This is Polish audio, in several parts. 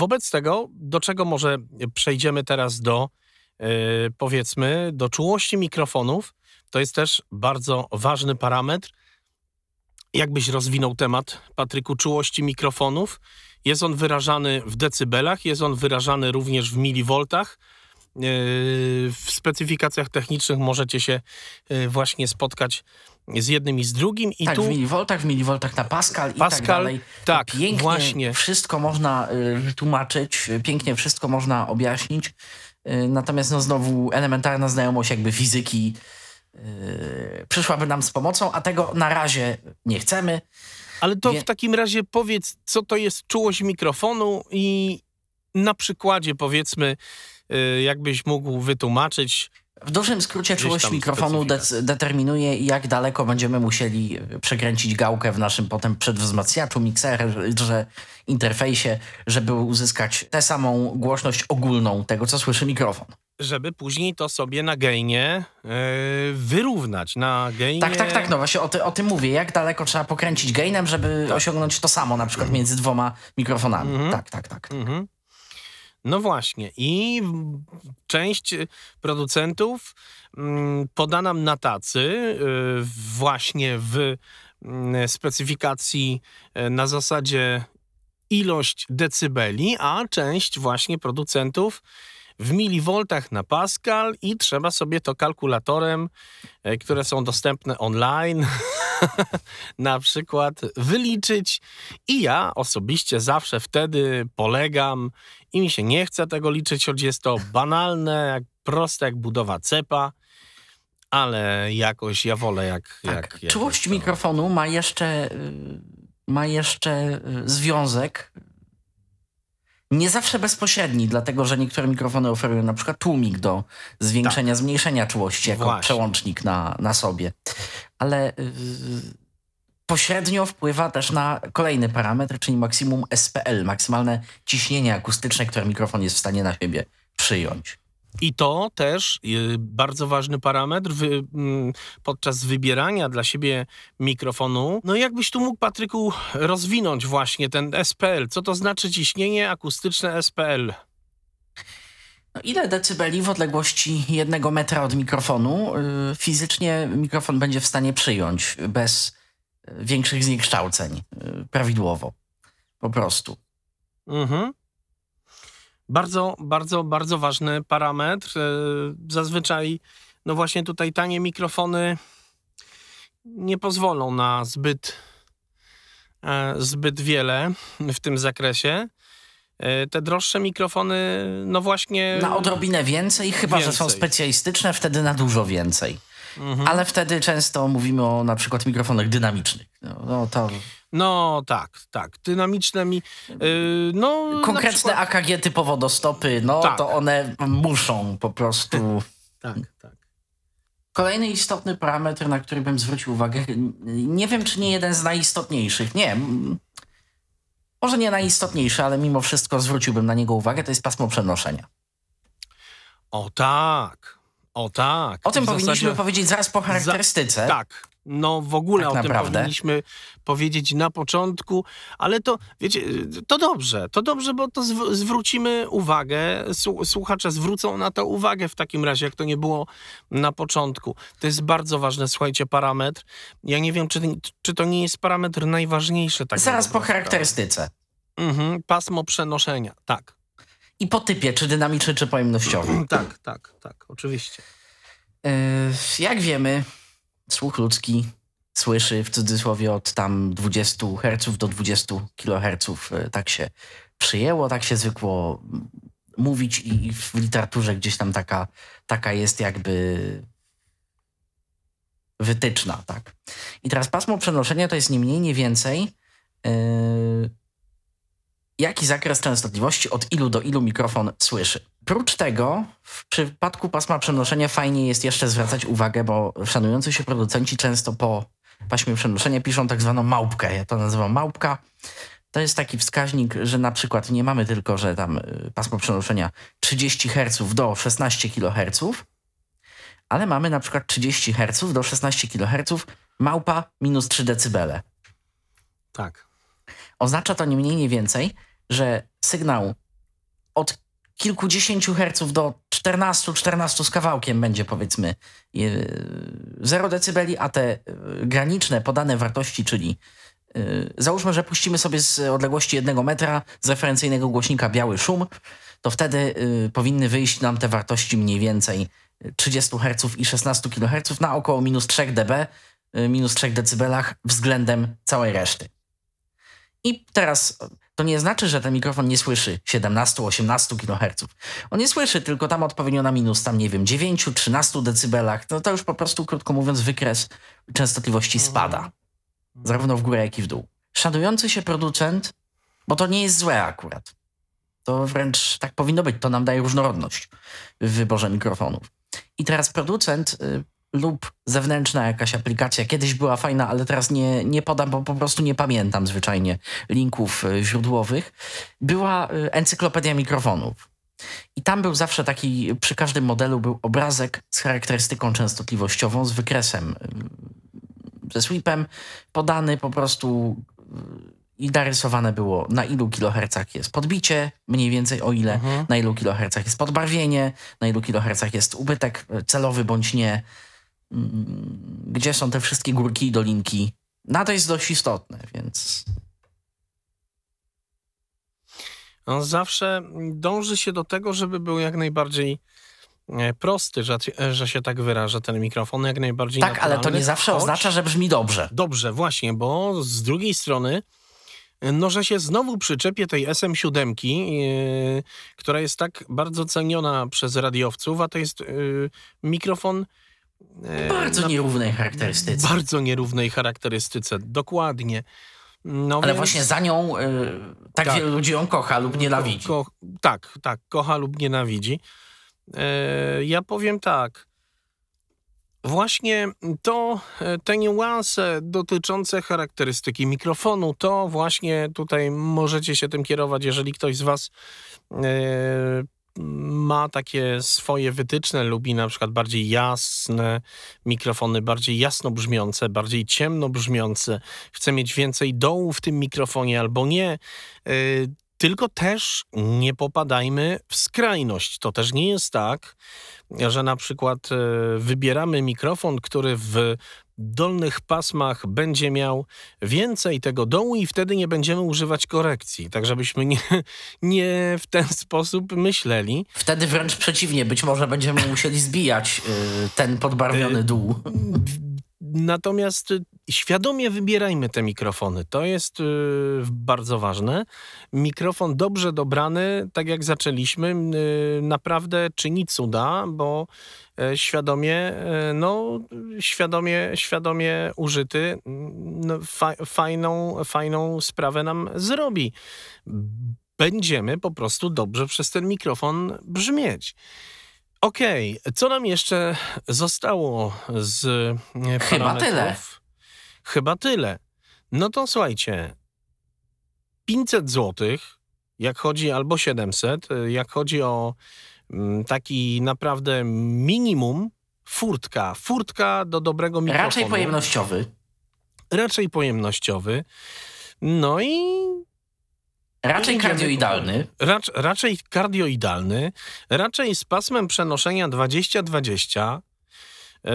wobec tego, do czego może przejdziemy teraz do, yy, powiedzmy, do czułości mikrofonów, to jest też bardzo ważny parametr. Jakbyś rozwinął temat, Patryku, czułości mikrofonów? Jest on wyrażany w decybelach, jest on wyrażany również w milivoltach. Yy, w specyfikacjach technicznych możecie się yy, właśnie spotkać z jednym i z drugim. I tak, tu... w milivoltach, w milivoltach na Pascal, Pascal i tak dalej. Tak, pięknie właśnie. wszystko można y, tłumaczyć, pięknie wszystko można objaśnić. Y, natomiast no znowu elementarna znajomość jakby fizyki y, przyszłaby nam z pomocą, a tego na razie nie chcemy. Ale to Wie... w takim razie powiedz, co to jest czułość mikrofonu i na przykładzie powiedzmy, y, jakbyś mógł wytłumaczyć. W dużym skrócie czułość mikrofonu de determinuje, jak daleko będziemy musieli przekręcić gałkę w naszym potem przedwzmacniaczu, mikserze, interfejsie, żeby uzyskać tę samą głośność ogólną tego, co słyszy mikrofon żeby później to sobie na gainie yy, wyrównać. Na gainie... Tak, tak, tak. No właśnie o, ty, o tym mówię. Jak daleko trzeba pokręcić gainem, żeby tak. osiągnąć to samo na przykład między dwoma mikrofonami. Mhm. Tak, tak, tak. Mhm. No właśnie. I część producentów mm, poda nam na tacy yy, właśnie w mm, specyfikacji yy, na zasadzie ilość decybeli, a część właśnie producentów w milivoltach na Pascal i trzeba sobie to kalkulatorem, e, które są dostępne online, na przykład wyliczyć. I ja osobiście zawsze wtedy polegam i mi się nie chce tego liczyć, choć jest to banalne, jak proste jak budowa cepa ale jakoś ja wolę jak... Tak, jak czułość to... mikrofonu ma jeszcze, y, ma jeszcze y, związek nie zawsze bezpośredni, dlatego że niektóre mikrofony oferują na przykład tłumik do zwiększenia, tak. zmniejszenia czułości jako Właśnie. przełącznik na, na sobie. Ale yy, pośrednio wpływa też na kolejny parametr, czyli maksimum SPL, maksymalne ciśnienie akustyczne, które mikrofon jest w stanie na siebie przyjąć. I to też y, bardzo ważny parametr wy, mm, podczas wybierania dla siebie mikrofonu. No jakbyś tu mógł, Patryku, rozwinąć właśnie ten SPL? Co to znaczy ciśnienie akustyczne SPL? No ile decybeli w odległości jednego metra od mikrofonu y, fizycznie mikrofon będzie w stanie przyjąć bez większych zniekształceń y, prawidłowo? Po prostu. Mhm. Bardzo, bardzo, bardzo ważny parametr. Zazwyczaj, no właśnie tutaj tanie mikrofony nie pozwolą na zbyt, e, zbyt wiele w tym zakresie. E, te droższe mikrofony, no właśnie. Na odrobinę więcej, chyba więcej. że są specjalistyczne, wtedy na dużo więcej. Mhm. Ale wtedy często mówimy o na przykład mikrofonach dynamicznych. No, no to no tak, tak. Dynamiczne mi. Yy, no, Konkretne przykład... AKG typowo do stopy, no tak. to one muszą po prostu. tak, tak. Kolejny istotny parametr, na który bym zwrócił uwagę, nie wiem czy nie jeden z najistotniejszych. Nie. Może nie najistotniejszy, ale mimo wszystko zwróciłbym na niego uwagę, to jest pasmo przenoszenia. O tak. O tak. O tym powinniśmy zasadzie... powiedzieć zaraz po charakterystyce. Za... Tak, no w ogóle tak o naprawdę? tym powinniśmy powiedzieć na początku, ale to, wiecie, to dobrze, to dobrze, bo to zw zwrócimy uwagę, słuchacze zwrócą na to uwagę w takim razie, jak to nie było na początku. To jest bardzo ważny, słuchajcie, parametr. Ja nie wiem, czy, czy to nie jest parametr najważniejszy. Tak Zaraz po charakterystyce. Mhm, pasmo przenoszenia, tak. I po typie, czy dynamiczny, czy pojemnościowy. tak, tak, tak, oczywiście. Yy, jak wiemy, słuch ludzki słyszy w cudzysłowie od tam 20 Hz do 20 kHz. E, tak się przyjęło, tak się zwykło mówić i w literaturze gdzieś tam taka, taka jest jakby wytyczna, tak. I teraz pasmo przenoszenia to jest nie mniej, nie więcej yy, jaki zakres częstotliwości od ilu do ilu mikrofon słyszy. Prócz tego, w przypadku pasma przenoszenia fajnie jest jeszcze zwracać uwagę, bo szanujący się producenci często po paśmie przenoszenia piszą tak zwaną małpkę. Ja to nazywam małpka. To jest taki wskaźnik, że na przykład nie mamy tylko, że tam y, pasmo przenoszenia 30 Hz do 16 kHz, ale mamy na przykład 30 Hz do 16 kHz, małpa minus 3 dB. Tak. Oznacza to nie mniej, nie więcej, że sygnał od kilkudziesięciu herców do 14, 14 z kawałkiem będzie powiedzmy 0 decybeli, a te graniczne podane wartości, czyli załóżmy, że puścimy sobie z odległości jednego metra z referencyjnego głośnika biały szum, to wtedy powinny wyjść nam te wartości mniej więcej 30 Hz i 16 kHz na około minus 3 dB, minus 3 decybelach względem całej reszty. I teraz to nie znaczy, że ten mikrofon nie słyszy 17-18 kHz. On nie słyszy, tylko tam odpowiednio na minus, tam nie wiem, 9-13 decybelach. No to już po prostu, krótko mówiąc, wykres częstotliwości mhm. spada. Zarówno w górę, jak i w dół. Szanujący się producent, bo to nie jest złe akurat. To wręcz tak powinno być. To nam daje różnorodność w wyborze mikrofonów. I teraz producent y, lub zewnętrzna jakaś aplikacja. Kiedyś była fajna, ale teraz nie, nie podam, bo po prostu nie pamiętam zwyczajnie linków y, źródłowych. Była y, encyklopedia mikrofonów. I tam był zawsze taki, przy każdym modelu był obrazek z charakterystyką częstotliwościową, z wykresem, y, ze sweepem, podany po prostu i narysowane było na ilu kilohercach jest podbicie, mniej więcej o ile, mhm. na ilu kilohercach jest podbarwienie, na ilu kilohercach jest ubytek celowy bądź nie, gdzie są te wszystkie górki i dolinki. No to jest dość istotne, więc... On zawsze dąży się do tego, żeby był jak najbardziej e, prosty, że, e, że się tak wyraża ten mikrofon, jak najbardziej Tak, ale to nie zawsze choć... oznacza, że brzmi dobrze. Dobrze, właśnie, bo z drugiej strony no, że się znowu przyczepię tej SM7, yy, która jest tak bardzo ceniona przez radiowców, a to jest yy, mikrofon bardzo nierównej charakterystyce. Bardzo nierównej charakterystyce, dokładnie. No Ale więc... właśnie za nią y, tak, tak, wielu ludzi ją kocha lub nienawidzi. Ko, ko, tak, tak, kocha lub nienawidzi. E, ja powiem tak. Właśnie to, e, te niuanse dotyczące charakterystyki mikrofonu, to właśnie tutaj możecie się tym kierować, jeżeli ktoś z Was e, ma takie swoje wytyczne, lubi na przykład bardziej jasne mikrofony, bardziej jasno brzmiące, bardziej ciemno brzmiące, chce mieć więcej dołu w tym mikrofonie albo nie. Y, tylko też nie popadajmy w skrajność. To też nie jest tak, że na przykład y, wybieramy mikrofon, który w dolnych pasmach będzie miał więcej tego dołu i wtedy nie będziemy używać korekcji. Tak, żebyśmy nie, nie w ten sposób myśleli. Wtedy wręcz przeciwnie, być może będziemy musieli zbijać y, ten podbarwiony y, dół. Natomiast y, świadomie wybierajmy te mikrofony. To jest y, bardzo ważne. Mikrofon dobrze dobrany, tak jak zaczęliśmy, y, naprawdę czyni cuda, bo e, świadomie, e, no, świadomie, świadomie użyty no, fa fajną, fajną sprawę nam zrobi. Będziemy po prostu dobrze przez ten mikrofon brzmieć. Okej, okay. co nam jeszcze zostało z e, Chyba tyle. Chyba tyle. No to słuchajcie, 500 zł, jak chodzi, albo 700, e, jak chodzi o mm, taki naprawdę minimum, furtka. Furtka do dobrego mikrofonu. Raczej pojemnościowy. Raczej pojemnościowy. No i Raczej kardioidalny. Racz, raczej kardioidalny, raczej z pasmem przenoszenia 20-20. Yy,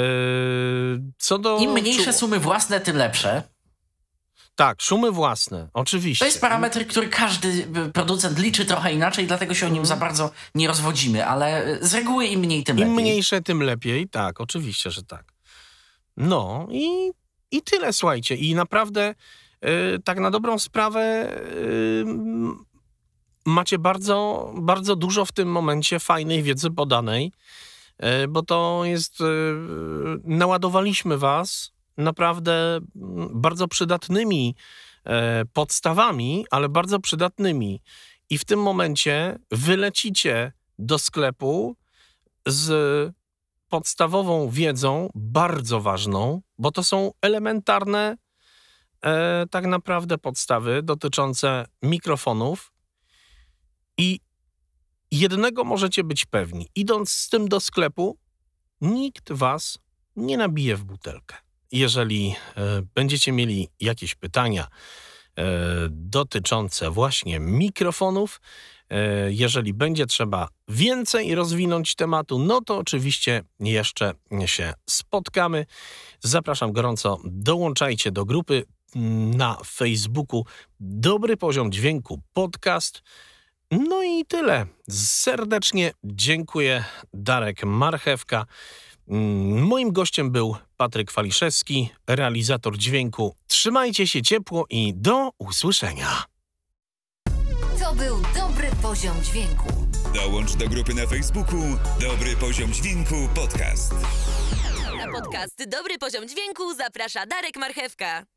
co do. Im mniejsze sumy własne, tym lepsze. Tak, szumy własne, oczywiście. To jest parametr, który każdy producent liczy trochę inaczej, dlatego się o nim za bardzo nie rozwodzimy, ale z reguły im mniej, tym Im lepiej. Im mniejsze, tym lepiej, tak, oczywiście, że tak. No i, i tyle, słuchajcie. I naprawdę Y, tak na dobrą sprawę y, macie bardzo, bardzo dużo w tym momencie fajnej wiedzy podanej, y, bo to jest, naładowaliśmy was naprawdę bardzo przydatnymi podstawami, ale bardzo przydatnymi. I w tym momencie wylecicie do sklepu z podstawową wiedzą, bardzo ważną, bo to są elementarne e, tak naprawdę podstawy dotyczące mikrofonów i jednego możecie być pewni. Idąc z tym do sklepu, nikt was nie nabije w butelkę. Jeżeli e, będziecie mieli jakieś pytania, dotyczące właśnie mikrofonów. E, jeżeli będzie trzeba więcej rozwinąć tematu, no to oczywiście jeszcze się spotkamy. Zapraszam gorąco, dołączajcie do grupy na Facebooku Dobry Poziom Dźwięku Podcast. No i tyle. Serdecznie dziękuję. Darek Marchewka. Moim gościem był Patryk Waliszewski, realizator dźwięku. Trzymajcie się ciepło i do usłyszenia. To był dobry poziom dźwięku. Dołącz do grupy na Facebooku Dobry Poziom Dźwięku Podcast. Na podcast Dobry Poziom Dźwięku zaprasza Darek Marchewka.